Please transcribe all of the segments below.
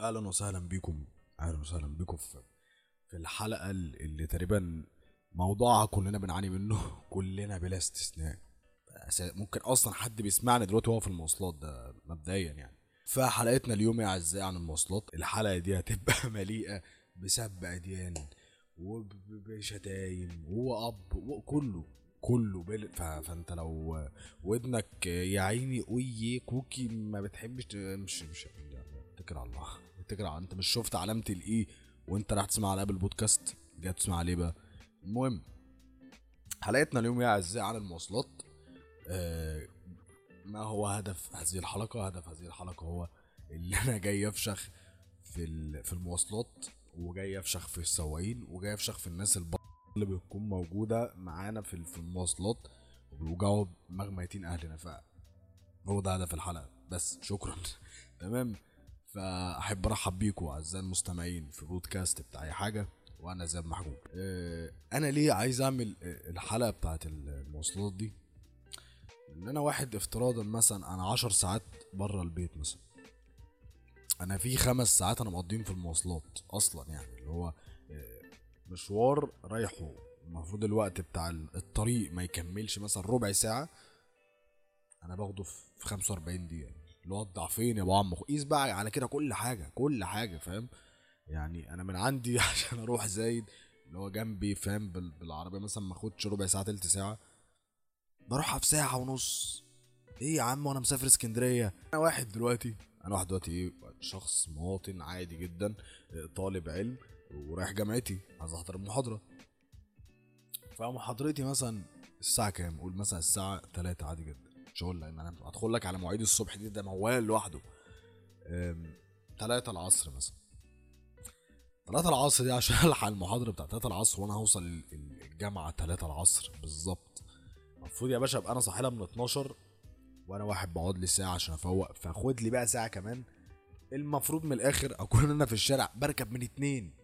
أهلا وسهلا بيكم أهلا وسهلا بيكم في في الحلقة اللي تقريبا موضوعها كلنا بنعاني منه كلنا بلا استثناء ممكن أصلا حد بيسمعني دلوقتي وهو في المواصلات ده مبدئيا يعني فحلقتنا اليوم يا اعزائي عن المواصلات الحلقة دي هتبقى مليئه بسب اديان وبشتايم واب وكله كله بل... ف... فانت لو ودنك يا عيني اوي كوكي ما بتحبش مش مش اتكل على الله على انت مش شفت علامة ال E وانت رايح تسمع على Apple Podcast جاي تسمع عليه بقى. المهم حلقتنا اليوم يا أعزائي عن المواصلات. آه، ما هو هدف هذه الحلقة؟ هدف هذه الحلقة هو اللي أنا جاي أفشخ في في المواصلات وجاي أفشخ في السواقين وجاي أفشخ في الناس. اللي بتكون موجودة معانا في في المواصلات وبيوجعوا مغميتين أهلنا. ف هو ده هدف الحلقة. بس شكرا. تمام؟ فأحب أرحب بيكم أعزائي المستمعين في بودكاست بتاع أي حاجة وأنا زياد محجوب آه، أنا ليه عايز أعمل آه، الحلقة بتاعت المواصلات دي؟ إن أنا واحد افتراضا مثلا أنا عشر ساعات بره البيت مثلا. أنا في خمس ساعات أنا مقضيهم في المواصلات أصلا يعني اللي هو آه، مشوار رايحه. المفروض الوقت بتاع الطريق ما يكملش مثلا ربع ساعة أنا باخده في 45 دقيقة. اللي هو الضعفين يا أبو عم قيس بقى على كده كل حاجة كل حاجة فاهم؟ يعني أنا من عندي عشان أروح زايد اللي هو جنبي فاهم؟ بال- بالعربية مثلا ما أخدش ربع ساعة تلت ساعة. بروحها في ساعة ونص. إيه يا عم وأنا مسافر اسكندرية؟ أنا واحد دلوقتي. أنا واحد دلوقتي إيه؟ شخص مواطن عادي جدا آه، طالب علم ورايح جامعتي. عايز أحضر المحاضرة. فمحاضرتي مثلا الساعة كام؟ قول مثلا الساعة 3 عادي جدا. هقول لأن أنا هدخل لك على مواعيد الصبح دي ده موال لوحده. 3 العصر مثلا. 3 العصر دي عشان ألحق المحاضرة بتاعت 3 العصر وأنا هوصل ال- ال- الجامعة 3 العصر بالظبط. المفروض يا باشا أبقى أنا صاحي لها من 12 وأنا واحد بقعد لي ساعة عشان أفوق. فاخد لي بقى ساعة كمان. المفروض من الآخر أكون أنا في الشارع بركب من اتنين.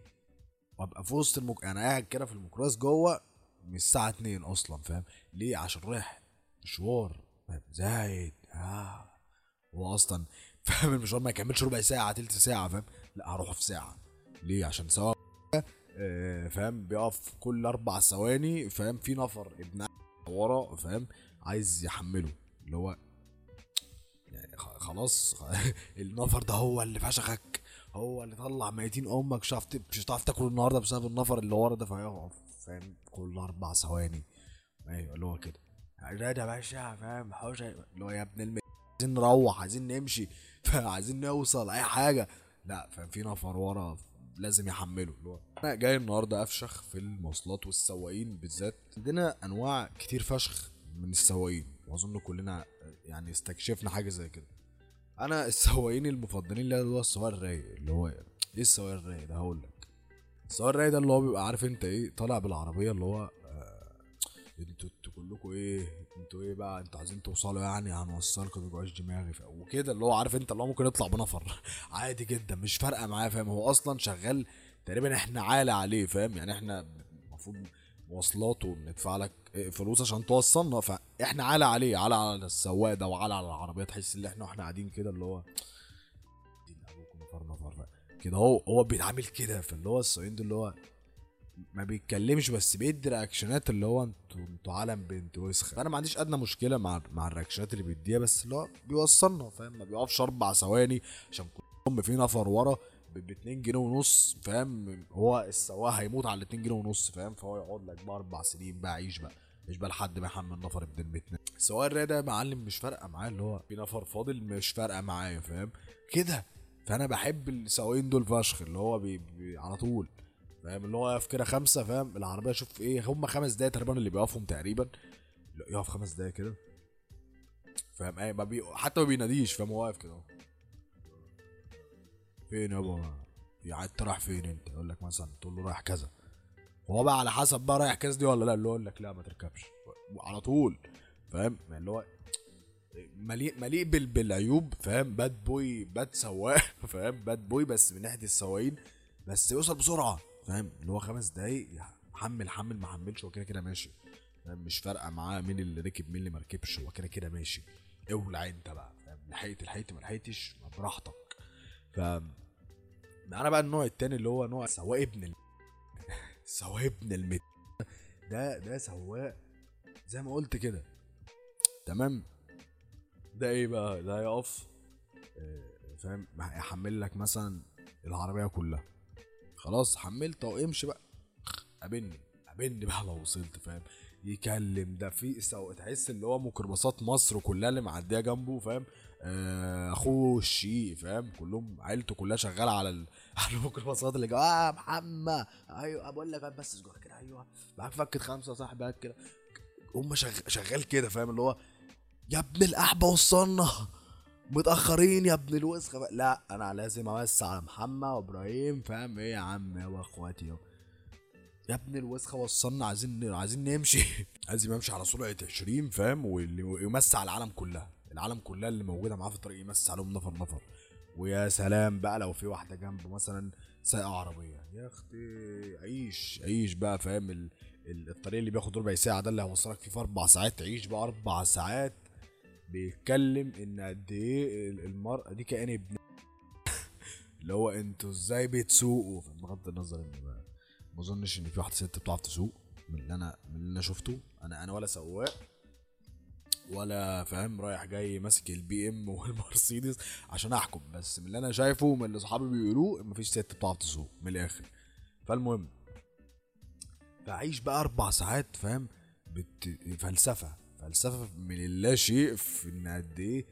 وأبقى في وسط المك... أنا قاعد كده في الميكروباص جوه من الساعة 2 أصلا فاهم؟ ليه؟ عشان رايح مشوار. زايد آه. هو أصلا فاهم المشوار ما يكملش ربع ساعة تلت ساعة فاهم؟ لا هروح في ساعة. ليه؟ عشان سواء آه، فاهم؟ بيقف كل أربع ثواني فاهم؟ في نفر ابن ورا فاهم؟ عايز يحمله. اللي هو يعني خلاص النفر ده هو اللي فشخك. هو اللي طلع ميتين أمك مش مش هتعرف تاكل النهارده بسبب النفر اللي ورا ده فيقف فاهم؟ كل أربع ثواني. أيوه اللي هو كده. راد يا باشا فاهم؟ حوش اللي هو يا ابن الم عايزين نروح عايزين نمشي عايزين نوصل أي حاجة. لا فاهم؟ في نفر ورا لازم يحمله اللي هو أنا جاي النهارده أفشخ في المواصلات والسواقين بالذات. عندنا أنواع كتير فشخ من السواقين وأظن كلنا يعني استكشفنا حاجة زي كده. أنا السواقين المفضلين اللي هو السواق الرايق اللي هو إيه السواق الرايق ده؟ هقول لك. السواق الرايق ده اللي هو بيبقى عارف أنت إيه؟ طالع بالعربية اللي هو أنتوا أنتوا كلكم إيه؟ أنتوا إيه بقى؟ أنتوا عايزين توصلوا يعني؟ هنوصلكم ما توجعوش دماغي وكده اللي هو عارف انت اللي هو ممكن يطلع بنفر. عادي جدا مش فارقة معاه فاهم؟ هو أصلا شغال تقريبا إحنا عالة عليه فاهم؟ يعني إحنا المفروض مواصلات وبندفع لك فلوس عشان توصلنا فاحنا عالة عليه عالة على السواق ده وعالة على العربيه تحس ان إحنا وإحنا قاعدين كده اللي هو دين ابوكم نفر نفر. كده هو هو بيتعامل كده فاللي هو الصعيد اللي هو ما بيتكلمش بس بيدي reactionات اللي هو أنتوا أنتوا عالم بنت وسخة. فأنا ما عنديش أدنى مشكلة مع مع ال reactionات اللي بيديها بس اللي هو بيوصلنا فاهم؟ ما بيقفش أربع ثواني عشان كلهم في نفر ورا ب 2 جنيه ونص فاهم؟ هو السواق هيموت على 2 جنيه ونص فاهم؟ فهو يقعد لك بقى أربع سنين بقى عيش بقى مش بقى لحد ما يحمل نفر ابن المتنة السواق الرايق ده معلم مش فارقة معاه اللي هو في نفر فاضل مش فارقة معايا فاهم؟ كده. فأنا بحب السواقين دول فشخ اللي هو بي بي على طول. فاهم؟ اللي هو يقف كده خمسة فاهم؟ العربية شوف إيه هم خمس دقايق تقريبا اللي بيقفهم تقريبا. يقف خمس دقايق كده. فاهم؟ إيه بي... حتى ما بيناديش فاهم؟ هو واقف كده. فين يابا يعني أنت رايح فين أنت؟ يقول لك مثلا. تقول له رايح كذا. هو بقى على حسب بقى رايح كذا دي ولا لا اللي هو يقول لك لا ما تركبش. على طول. فاهم؟ اللي هو مليء مليء بال... بالعيوب فاهم؟ bad boy bad سواق فاهم؟ bad boy بس من ناحية السواقين. بس يوصل بسرعة. فاهم؟ اللي هو خمس دقايق حمل حمل ما حملش هو كده كده ماشي. فاهم؟ مش فارقة معاه مين اللي ركب مين اللي ما ركبش هو كده كده ماشي. اولع انت بقى فاهم؟ لحقت لحقت ما لحقتش براحتك. ف معانا بقى النوع التاني اللي هو نوع سواق ابن ال... سواق ابن المت ده ده سواق زي ما قلت كده. تمام؟ ده إيه بقى؟ ده يقف. آه، فاهم؟ يحمل لك مثلا العربية كلها. خلاص حملت وامشي بقى. قابلني قابلني بقى لو وصلت فاهم؟ يكلم ده في. تحس اللي هو ميكروباصات مصر كلها اللي معدية جنبه فاهم؟ آه، اخوه الشقيق فاهم؟ كلهم عيلته كلها شغالة على ال... على الميكروباصات اللي جوا آه محمد! أيوه بقول لك بس سجاره كده أيوه. معاك فكة خمسة صاحبي كده. هم شغ... شغال كده فاهم؟ اللي هو يا ابن الأحبة وصلنا متأخرين يا ابن الوسخه. لا أنا لازم أوسع على محمد وإبراهيم فاهم؟ إيه يا عم؟ يا أخواتي يا ابن الوسخه وصلنا عايزين عايزين نمشي. عايز يمشي على سرعة 20 فاهم؟ واللي يمسي على العالم كلها. العالم كلها اللي موجودة معاه في الطريق يمسي عليهم نفر نفر. ويا سلام بقى لو في واحدة جنبه مثلا سايقة عربية. يا أختي عيش عيش بقى فاهم؟ ال... ال- الطريق اللي بياخد ربع ساعة ده اللي هيوصلك فيه في أربع ساعات. تعيش بقى أربع ساعات. بيتكلم إن قد إيه ال- المرأة دي كائن ابن اللي هو أنتوا إزاي بتسوقوا؟ بغض النظر إن ما أظنش إن في واحدة ست بتعرف تسوق من اللي أنا من اللي أنا شفته. أنا أنا ولا سواق ولا فاهم رايح جاي ماسك ال BM والمرسيدس عشان أحكم. بس من اللي أنا شايفه ومن اللي صحابي بيقولوه مفيش ست بتعرف تسوق من الآخر. فالمهم فعيش بقى أربع ساعات فاهم بت... فلسفة. فلسفة من اللا شيء في ان قد إيه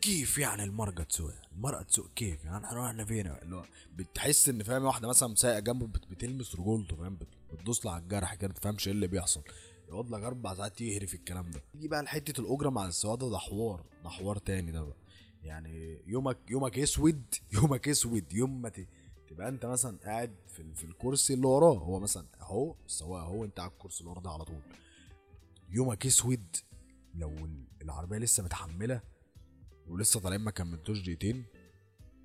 كيف يعني المرأة تسوق؟ المرأة تسوق كيف؟ يعني إحنا رحنا فين اللي هو بتحس إن فاهم واحدة مثلا سايقة جنبه بت- بتلمس رجولته فاهم بت- بتدوس على الجرح كده تفهمش إيه اللي بيحصل. يقعد لك أربع ساعات يهري في الكلام ده. يجي بقى لحتة الأجرة مع السواق ده حوار ده حوار تاني ده بقى. يعني يومك يومك أسود يومك أسود. يوم ما تبقى أنت مثلا قاعد في, في الكرسي اللي وراه. هو مثلا أهو السواق أهو أنت على الكرسي اللي وراه ده على طول. يومك اسود لو ال- العربية لسه متحملة ولسه طالعين ما كملتوش دقيقتين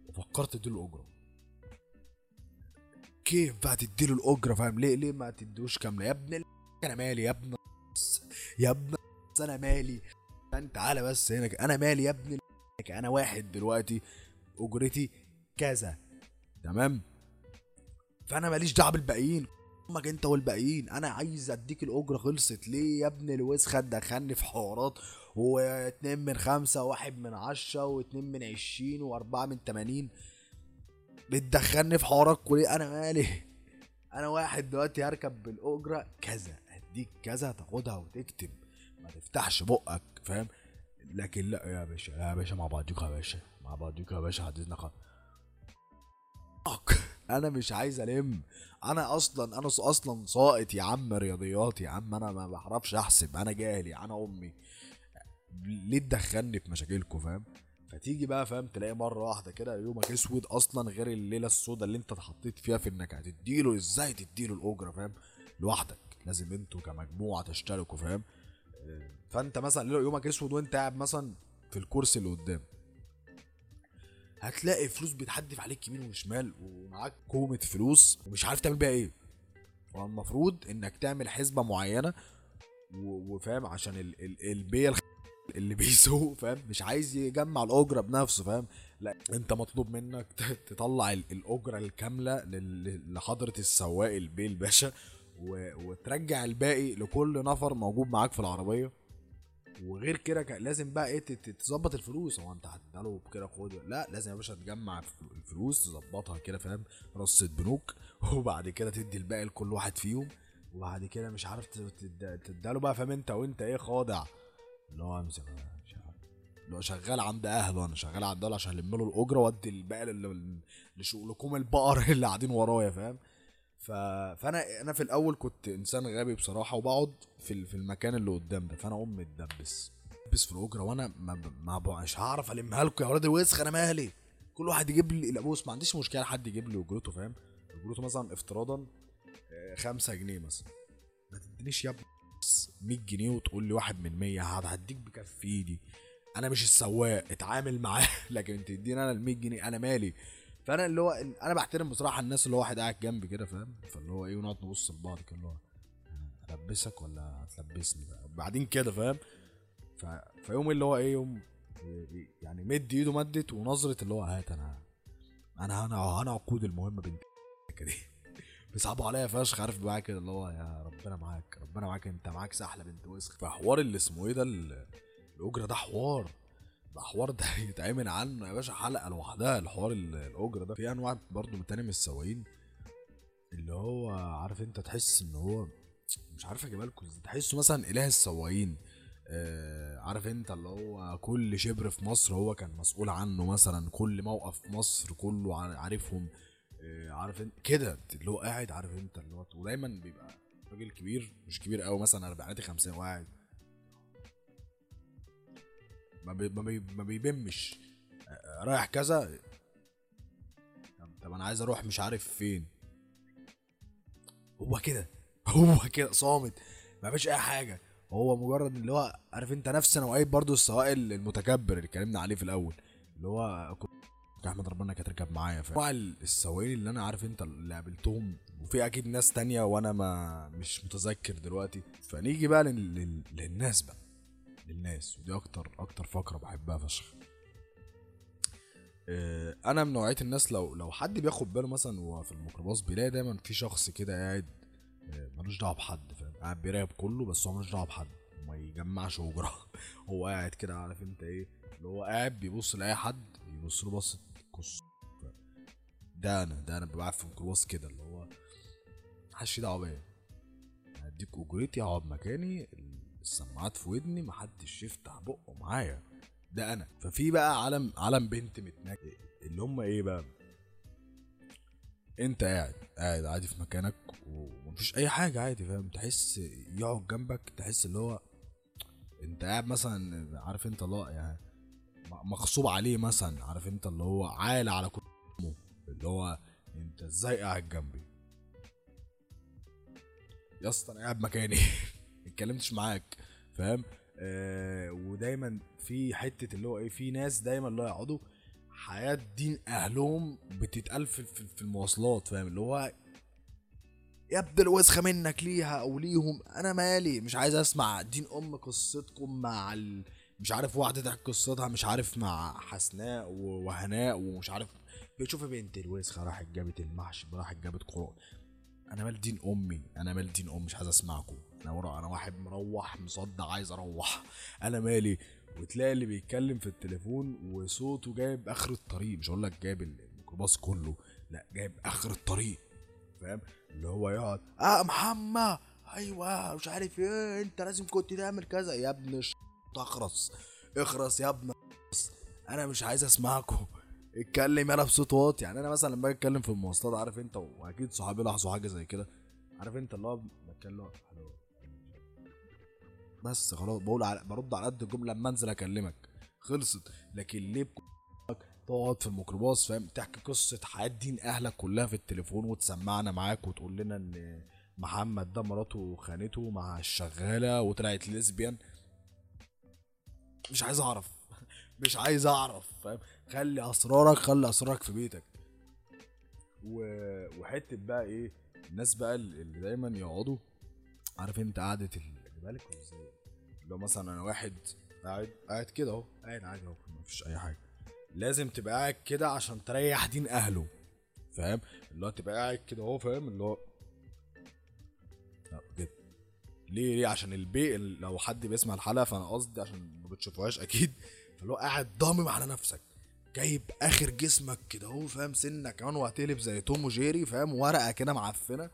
وفكرت تديله الأجرة. كيف بقى تديله الأجرة؟ فاهم؟ ليه ليه ما تديهوش كاملة؟ يا ابن. أنا مالي يا ابن يا ابن أنا مالي. أنت تعالى بس هنا أنا مالي يا ابن. أنا واحد دلوقتي أجرتي كذا. تمام؟ فأنا ماليش دعوة بالباقيين. أمك انت والباقيين. أنا عايز اديك الاجرة خلصت. ليه يا ابن الوسخه تدخلني في حوارات. واتنين من خمسة واحد من عشرة واتنين من عشرين واربعة من تمانين. بتدخلني في حوارات كلية. أنا مالي؟ أنا واحد دلوقتي هركب بالاجرة كذا. اديك كذا تاخدها وتكتب. ما تفتحش بقك فاهم؟ لكن لا يا باشا يا باشا مع بعضيكوا يا باشا. مع بعضيكوا يا باشا حددنا خ... أنا مش عايز ألم. أنا أصلا أنا أصلا ساقط يا عم رياضيات يا عم. أنا ما بعرفش أحسب. أنا جاهل يا أنا أمي. ليه تدخلني في مشاكلكم فاهم؟ فتيجي بقى فاهم؟ تلاقي مرة واحدة كده يومك أسود أصلا غير الليلة السوداء اللي أنت اتحطيت فيها في إنك هتديله إزاي تديله الأجرة فاهم؟ لوحدك. لازم أنتوا كمجموعة تشتركوا فاهم؟ فأنت مثلا يومك أسود وأنت قاعد مثلا في الكرسي اللي قدام. هتلاقي فلوس بتحدف عليك يمين وشمال ومعاك كومة فلوس ومش عارف تعمل بيها إيه. والمفروض انك تعمل حسبة معينة و- وفاهم عشان ال ال البيه الخ- اللي بيسوق فاهم؟ مش عايز يجمع الأجرة بنفسه فاهم؟ لا انت مطلوب منك تطلع ال- الأجرة الكاملة لحضرة السواق البيه الباشا وترجع الباقي لكل نفر موجود معاك في العربية. وغير كده لازم بقى إيه تظبط الفلوس. هو انت هتداله كده خد لا لازم يا باشا تجمع الف- الفلوس تظبطها كده فاهم؟ رصة بنوك وبعد كده تدي الباقي لكل واحد فيهم وبعد كده مش عارف تداله بقى فاهم انت؟ وانت إيه خاضع. اللي هو مش عارف. اللي هو شغال عند اهله أنا شغال عند اهله عشان الم له الأجرة وادي الباقي لشغلكم البقر اللي قاعدين ورايا فاهم؟ ف... فأنا أنا في الأول كنت إنسان غبي بصراحة وبقعد في في المكان اللي قدام ده فأنا امي تدبس تدبس في الأجرة وأنا ما ما مش هعرف ألمها لكم يا ولاد الوسخ أنا مالي؟ كل واحد يجيب لي لا بص ما عنديش مشكلة حد يجيب لي أجرته فاهم؟ أجرته مثلا افتراضا 5 جنيه مثلا. ما تدينيش يا ابني 100 جنيه وتقول لي واحد من 100 هد- هديك بكف أنا مش السواق اتعامل معاه. لكن تديني أنا ال 100 جنيه أنا مالي؟ فانا اللي هو أنا بحترم بصراحة الناس اللي هو واحد قاعد جنبي كده فاهم؟ فاللي هو إيه ونقعد نبص لبعض كده اللي هو البسك ولا هتلبسني بقى؟ بعدين كده فاهم؟ ف... فيوم اللي هو إيه يوم يعني مد ايده مدت ونظرة اللي هو هات أنا أنا أنا أنا عقود المهم بنت دي. بيصعبوا عليا فشخ عارف؟ بقى كده اللي هو يا ربنا معاك ربنا معاك انت معاك سحلة بنت وسخ. فحوار اللي اسمه إيه ده ال- الأجرة ده حوار. ده حوار ده يتعمل عنه يا باشا حلقة لوحدها الحوار ال- الأجرة ده. في أنواع برضه من تاني من السواقين اللي هو عارف أنت تحس إن هو مش عارف اجيبها لكم تحسه مثلا إله السواقين. آه عارف أنت اللي هو كل شبر في مصر هو كان مسؤول عنه مثلا كل موقف في مصر كله عار- عارفهم. آه عارف أنت كده اللي هو قاعد عارف أنت اللي هو ودايما بيبقى راجل كبير مش كبير قوي مثلا أربعيناتي خمسين وقاعد ما بي ما, بي ما بيبمش. آه، رايح كذا. طب, أنا عايز أروح مش عارف فين. هو كده. هو كده صامت. ما فيش أي حاجة. هو مجرد اللي هو عارف أنت نفس نوعية برضو السواق المتكبر اللي اتكلمنا عليه في الأول. اللي هو أحمد ربنا كانت تركب معايا. فانواع السواقين اللي أنا عارف أنت اللي قابلتهم وفي أكيد ناس تانية وأنا ما مش متذكر دلوقتي. فنيجي بقى. لل... للناس بقى. للناس ودي أكتر أكتر فقرة بحبها فشخ. آه، أنا من نوعية الناس لو لو حد بياخد باله مثلا وهو في الميكروباص بيلاقي دايما في شخص كده قاعد آه، ملوش دعوة بحد فاهم؟ قاعد بيراقب كله بس هو ملوش دعوة بحد وما يجمعش أجرة. هو قاعد كده عارف أنت إيه؟ اللي هو قاعد بيبص لأي حد يبص له بصة كص ده أنا ده أنا ببقى قاعد في الميكروباص كده اللي هو محدش دعوه بيا هديك أجرتي اقعد مكاني السماعات في ودني محدش يفتح بقه معايا. ده أنا. ففي بقى عالم عالم بنت متنك اللي هم إيه بقى؟ أنت قاعد قاعد عادي في مكانك ومفيش أي حاجة عادي فاهم؟ تحس يقعد جنبك تحس اللي هو أنت قاعد مثلا عارف أنت هو يعني مغصوب عليه مثلا عارف أنت اللي هو عال على كل. اللي هو أنت إزاي قاعد جنبي؟ يا اسطى أنا قاعد مكاني. اتكلمتش معاك فاهم؟ آه ودايما في حتة اللي هو إيه في ناس دايما اللي يقعدوا حياة دين أهلهم بتتقال في, في, المواصلات فاهم؟ اللي هو يا ابن الوسخة منك ليها أو ليهم أنا مالي مش عايز أسمع دين أم قصتكم مع ال... مش عارف واحدة تحكي قصتها مش عارف مع حسناء وهناء ومش عارف. بتشوف بنت الوسخة راحت جابت المحشي راحت جابت قرآن. أنا مال دين أمي أنا مال دين أمي مش عايز أسمعكم. أنا ورا أنا واحد مروح مصدع عايز أروح. أنا مالي؟ وتلاقي اللي بيتكلم في التليفون وصوته جايب آخر الطريق. مش هقول لك جايب الميكروباص كله لا جايب آخر الطريق. فاهم؟ اللي هو يقعد آه محمد! أيوه مش عارف إيه أنت لازم كنت تعمل كذا. يا ابن الش... اخرس يا ابن أنا مش عايز أسمعكم. اتكلم يلا بصوت واطي. يعني أنا مثلا لما باجي أتكلم في المواصلات عارف أنت وأكيد صحابي لاحظوا حاجة زي كده. عارف أنت اللي هو بتكلم. بس خلاص بقول على برد على قد الجملة لما أنزل أكلمك. خلصت. لكن ليه تقعد في الميكروباص فاهم؟ تحكي قصة حياة دين أهلك كلها في التليفون وتسمعنا معاك وتقول لنا إن محمد ده مراته خانته مع الشغالة وطلعت ليزبيان. مش عايز أعرف. مش عايز أعرف فاهم؟ خلي أسرارك خلي أسرارك في بيتك. وحتة بقى إيه الناس بقى اللي دايما يقعدوا عارف أنت قعدة ال- اجيبها لك ولا إزاي لو مثلا أنا واحد قاعد قاعد كده أهو قاعد عادي أهو مفيش أي حاجة. لازم تبقى قاعد كده عشان تريح دين أهله فاهم؟ اللي هو تبقى قاعد كده أهو فاهم؟ اللي هو لا ليه؟ ليه؟ عشان البي لو حد بيسمع الحلقة فأنا قصدي عشان ما بتشوفوهاش أكيد. فاللي هو قاعد ضامم على نفسك. جايب آخر جسمك كده أهو فاهم؟ سنك كمان وهتقلب زي توم وجيري فاهم؟ ورقة كده معفنة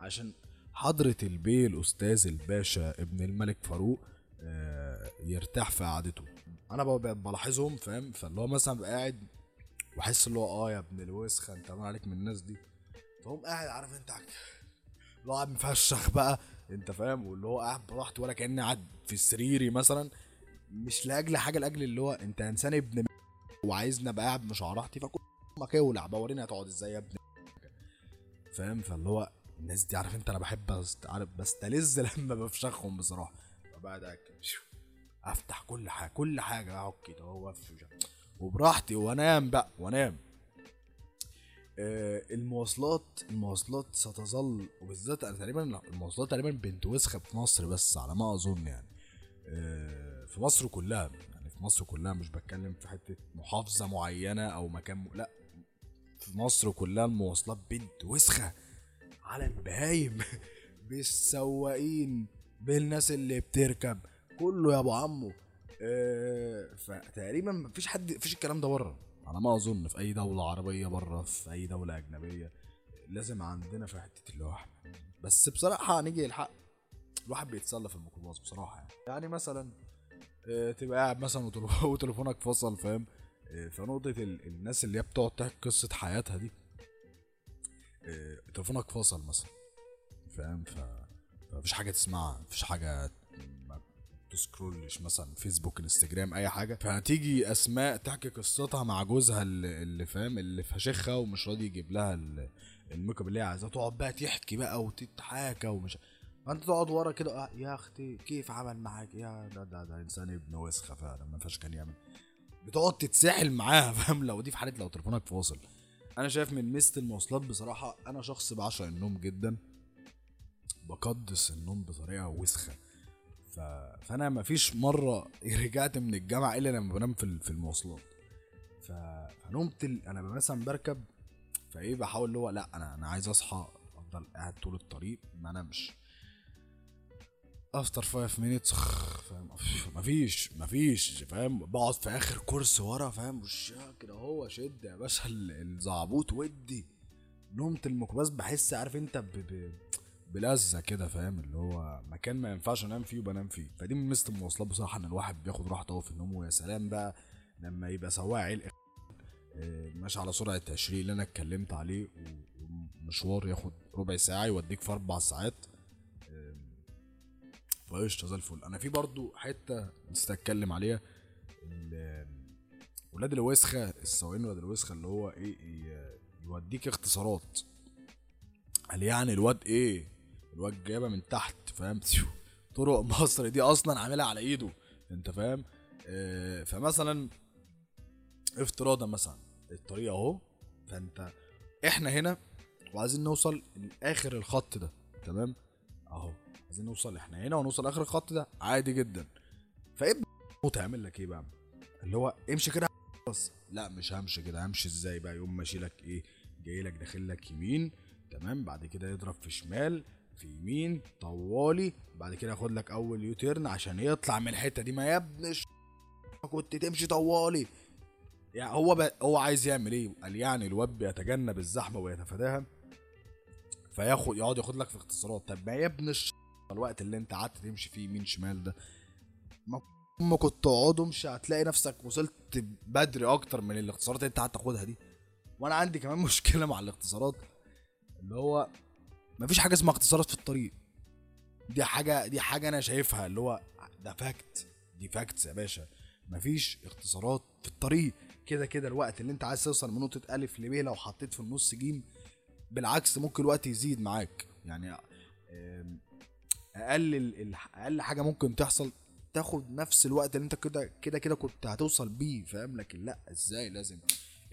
عشان حضرة البي الأستاذ الباشا ابن الملك فاروق آه، يرتاح في قعدته. ب- بلاحظهم فاهم؟ فاللي هو مثلا ببقى قاعد وأحس اللي هو آه يا ابن الوسخة أنت عامل عليك من الناس دي؟ فهم قاعد عارف أنت اللي هو قاعد مفشخ بقى أنت فاهم؟ واللي هو قاعد براحته ولا كأني قاعد في سريري مثلا. مش لأجل حاجة لأجل اللي هو أنت إنسان ابن وعايزني أبقى قاعد مش راحتي فكل ما كولع بوريني هتقعد إزاي يا ابن فاهم؟ فاللي هو الناس دي عارف انت أنا بحب. عارف بستلذ لما بفشخهم بصراحة. شو، افتح كل حاجة كل حاجة اقعد كده أف- وبراحتي وانام بقى وانام. آه المواصلات المواصلات ستظل وبالذات أنا تقريبا المواصلات تقريبا بنت وسخة في مصر بس على ما أظن يعني. آه في مصر كلها يعني في مصر كلها مش بتكلم في حتة محافظة معينة أو مكان م... لا. في مصر كلها المواصلات بنت وسخة. على البهايم بالسواقين بالناس اللي بتركب. كله يا أبو عمو. آه، فتقريبا مفيش حد مفيش الكلام ده بره. على ما أظن في أي دولة عربية بره في أي دولة أجنبية لازم عندنا في حتة إحنا. بس بصراحة نيجي الحق الواحد بيتسلى في الميكروباص بصراحة يعني. يعني مثلا آه، تبقى قاعد مثلا وتل- وتليفونك فصل فاهم؟ فنقطة ال- الناس اللي هي بتقعد تحكي قصة حياتها دي تليفونك فصل مثلا فاهم؟ ف مفيش حاجة تسمعها مفيش حاجة ما تسكرولش مثلا فيسبوك انستجرام أي حاجة. فهتيجي أسماء تحكي قصتها مع جوزها اللي, فاهم؟ اللي فشخها ومش راضي يجيب لها ال- ال make up اللي هي عايزاه. تقعد بقى تحكي بقى وتتحاكى ومش فأنت تقعد ورا كده آه، يا أختي كيف عمل معاك؟ يا ده ده, ده إنسان ابن وسخة فعلا ما فيهاش كان يعمل بتقعد تتساحل معاها فاهم؟ لو دي في حالة لو تليفونك فاصل. أنا شايف من ميزة المواصلات بصراحة أنا شخص بعشق النوم جدا. بقدس النوم بطريقة وسخة. ف... فأنا ما فيش مرة رجعت من الجامعة إلا لما بنام في في المواصلات. ف... فنمت ال... أنا مثلا بركب فإيه بحاول اللي هو لأ أنا أنا عايز أصحى أفضل قاعد طول الطريق ما أنامش. After 5 minutes فاهم؟ مفيش مفيش فاهم؟ بقعد في آخر كرسي ورا فاهم؟ وش كده هو شد يا باشا ال- الزعبوط ودي. نومة الميكروباص بحس عارف انت ب... ب... بلذة كده فاهم؟ اللي هو مكان ما ينفعش انام فيه وبنام فيه. فدي من ميزة المواصلات بصراحة إن الواحد بياخد راحته في النوم. ويا سلام بقى لما يبقى سواق علق آه، ماشي على سرعة 20 اللي أنا اتكلمت عليه ومشوار ياخد ربع ساعة يوديك في أربع ساعات. فقشطة زي الفل. أنا في برضو حتة نسيت أتكلم عليها. ولاد الوسخة السواقين ولاد الوسخة اللي هو إيه يوديك اختصارات. قال يعني الواد إيه الواد جايبها من تحت فاهم؟ طرق مصر دي أصلا عاملها على إيده أنت فاهم؟ آه، فمثلا افتراضا مثلا الطريق أهو فأنت إحنا هنا وعايزين نوصل لآخر الخط ده تمام؟ أهو. عايزين نوصل إحنا هنا ونوصل آخر الخط ده؟ عادي جدا. فايه تعمل لك إيه بقى؟ اللي هو امشي كده بس. لا مش همشي كده. همشي إزاي بقى؟ يقوم ماشي لك إيه؟ جاي لك داخل لك يمين تمام؟ بعد كده يضرب في شمال في يمين طوالي. بعد كده ياخد لك أول يوتيرن عشان يطلع من الحتة دي. ما يا ابن كنت تمشي طوالي. يعني هو ب... هو عايز يعمل إيه؟ قال يعني الواد بيتجنب الزحمة ويتفاداها فياخد يقعد ياخد لك في اختصارات. طب ما يا ابن الش... الوقت اللي انت قعدت تمشي فيه يمين شمال ده ما كنت تقعد امشي هتلاقي نفسك وصلت بدري أكتر من الاختصارات اللي انت قعدت تاخدها دي. وأنا عندي كمان مشكلة مع الاختصارات اللي هو مفيش حاجة اسمها اختصارات في الطريق. دي حاجة دي حاجة أنا شايفها اللي هو ده fact دي facts يا باشا. مفيش اختصارات في الطريق. كده كده الوقت اللي انت عايز توصل من نقطة ألف لب لو حطيت في النص جيم بالعكس ممكن الوقت يزيد معاك. يعني أقل أقل حاجة ممكن تحصل تاخد نفس الوقت اللي انت كده كده كده كنت هتوصل بيه فاهم؟ لكن لأ إزاي لازم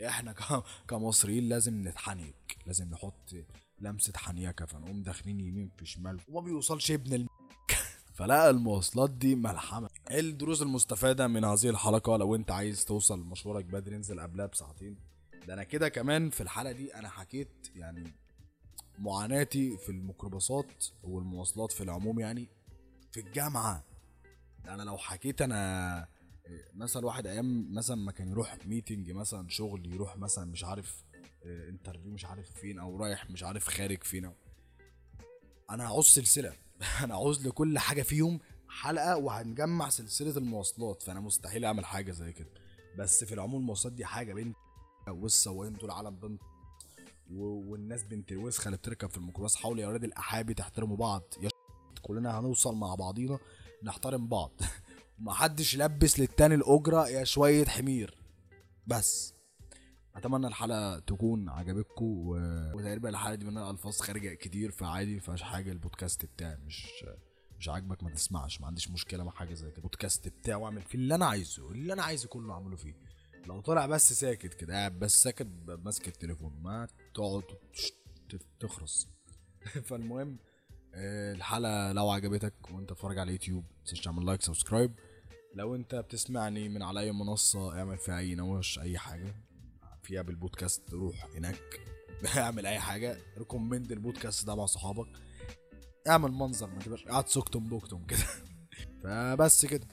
إحنا كمصريين لازم نتحنيك لازم نحط لمسة حنيكة فنقوم داخلين يمين في شمال. وما بيوصلش ابن الم... فلا المواصلات دي ملحمة. إيه الدروس المستفادة من هذه الحلقة؟ لو أنت عايز توصل مشوارك بدري انزل قبلها بساعتين. ده أنا كده كمان في الحلقة دي أنا حكيت يعني معاناتي في الميكروباصات والمواصلات في العموم يعني في الجامعة. أنا لو حكيت أنا مثلا واحد أيام مثلا ما كان يروح meeting مثلا شغل يروح مثلا مش عارف interview مش عارف فين أو رايح مش عارف خارج فين. أنا هعوز سلسلة. أنا عاوز لكل حاجة فيهم حلقة وهنجمع سلسلة المواصلات. فأنا مستحيل أعمل حاجة زي كده. بس في العموم المواصلات دي حاجة بنت والسواقين دول عالم بنت والناس بنت الوسخه اللي بتركب في الميكروباص حاولوا يا ولاد الأحابي تحترموا بعض. يا كلنا هنوصل مع بعضينا نحترم بعض. ومحدش يلبس للتاني الأجرة يا شوية حمير. بس. أتمنى الحلقة تكون عجبتكم و... وتقريبا الحلقة دي منها ألفاظ خارجة كتير فعادي مفيهاش حاجة. البودكاست بتاعي مش مش عاجبك ما تسمعش. ما عنديش مشكلة مع حاجة زي كده. البودكاست بتاعي واعمل فيه اللي أنا عايزه اللي أنا عايزه كله أعمله فيه. لو طلع بس ساكت كده قاعد بس ساكت ماسك التليفون. ما تقعد تش- ت- تخرس فالمهم آه، الحلقة لو عجبتك وانت بتتفرج على اليوتيوب متنساش تعمل like subscribe. لو انت بتسمعني من على أي منصة اعمل فيها أي نوش أي حاجة. فيها بالبودكاست روح هناك. اعمل أي حاجة. recommend ال podcast ده مع صحابك. اعمل منظر ما تبقاش قاعد سكتم بوكتم كده. فبس كده.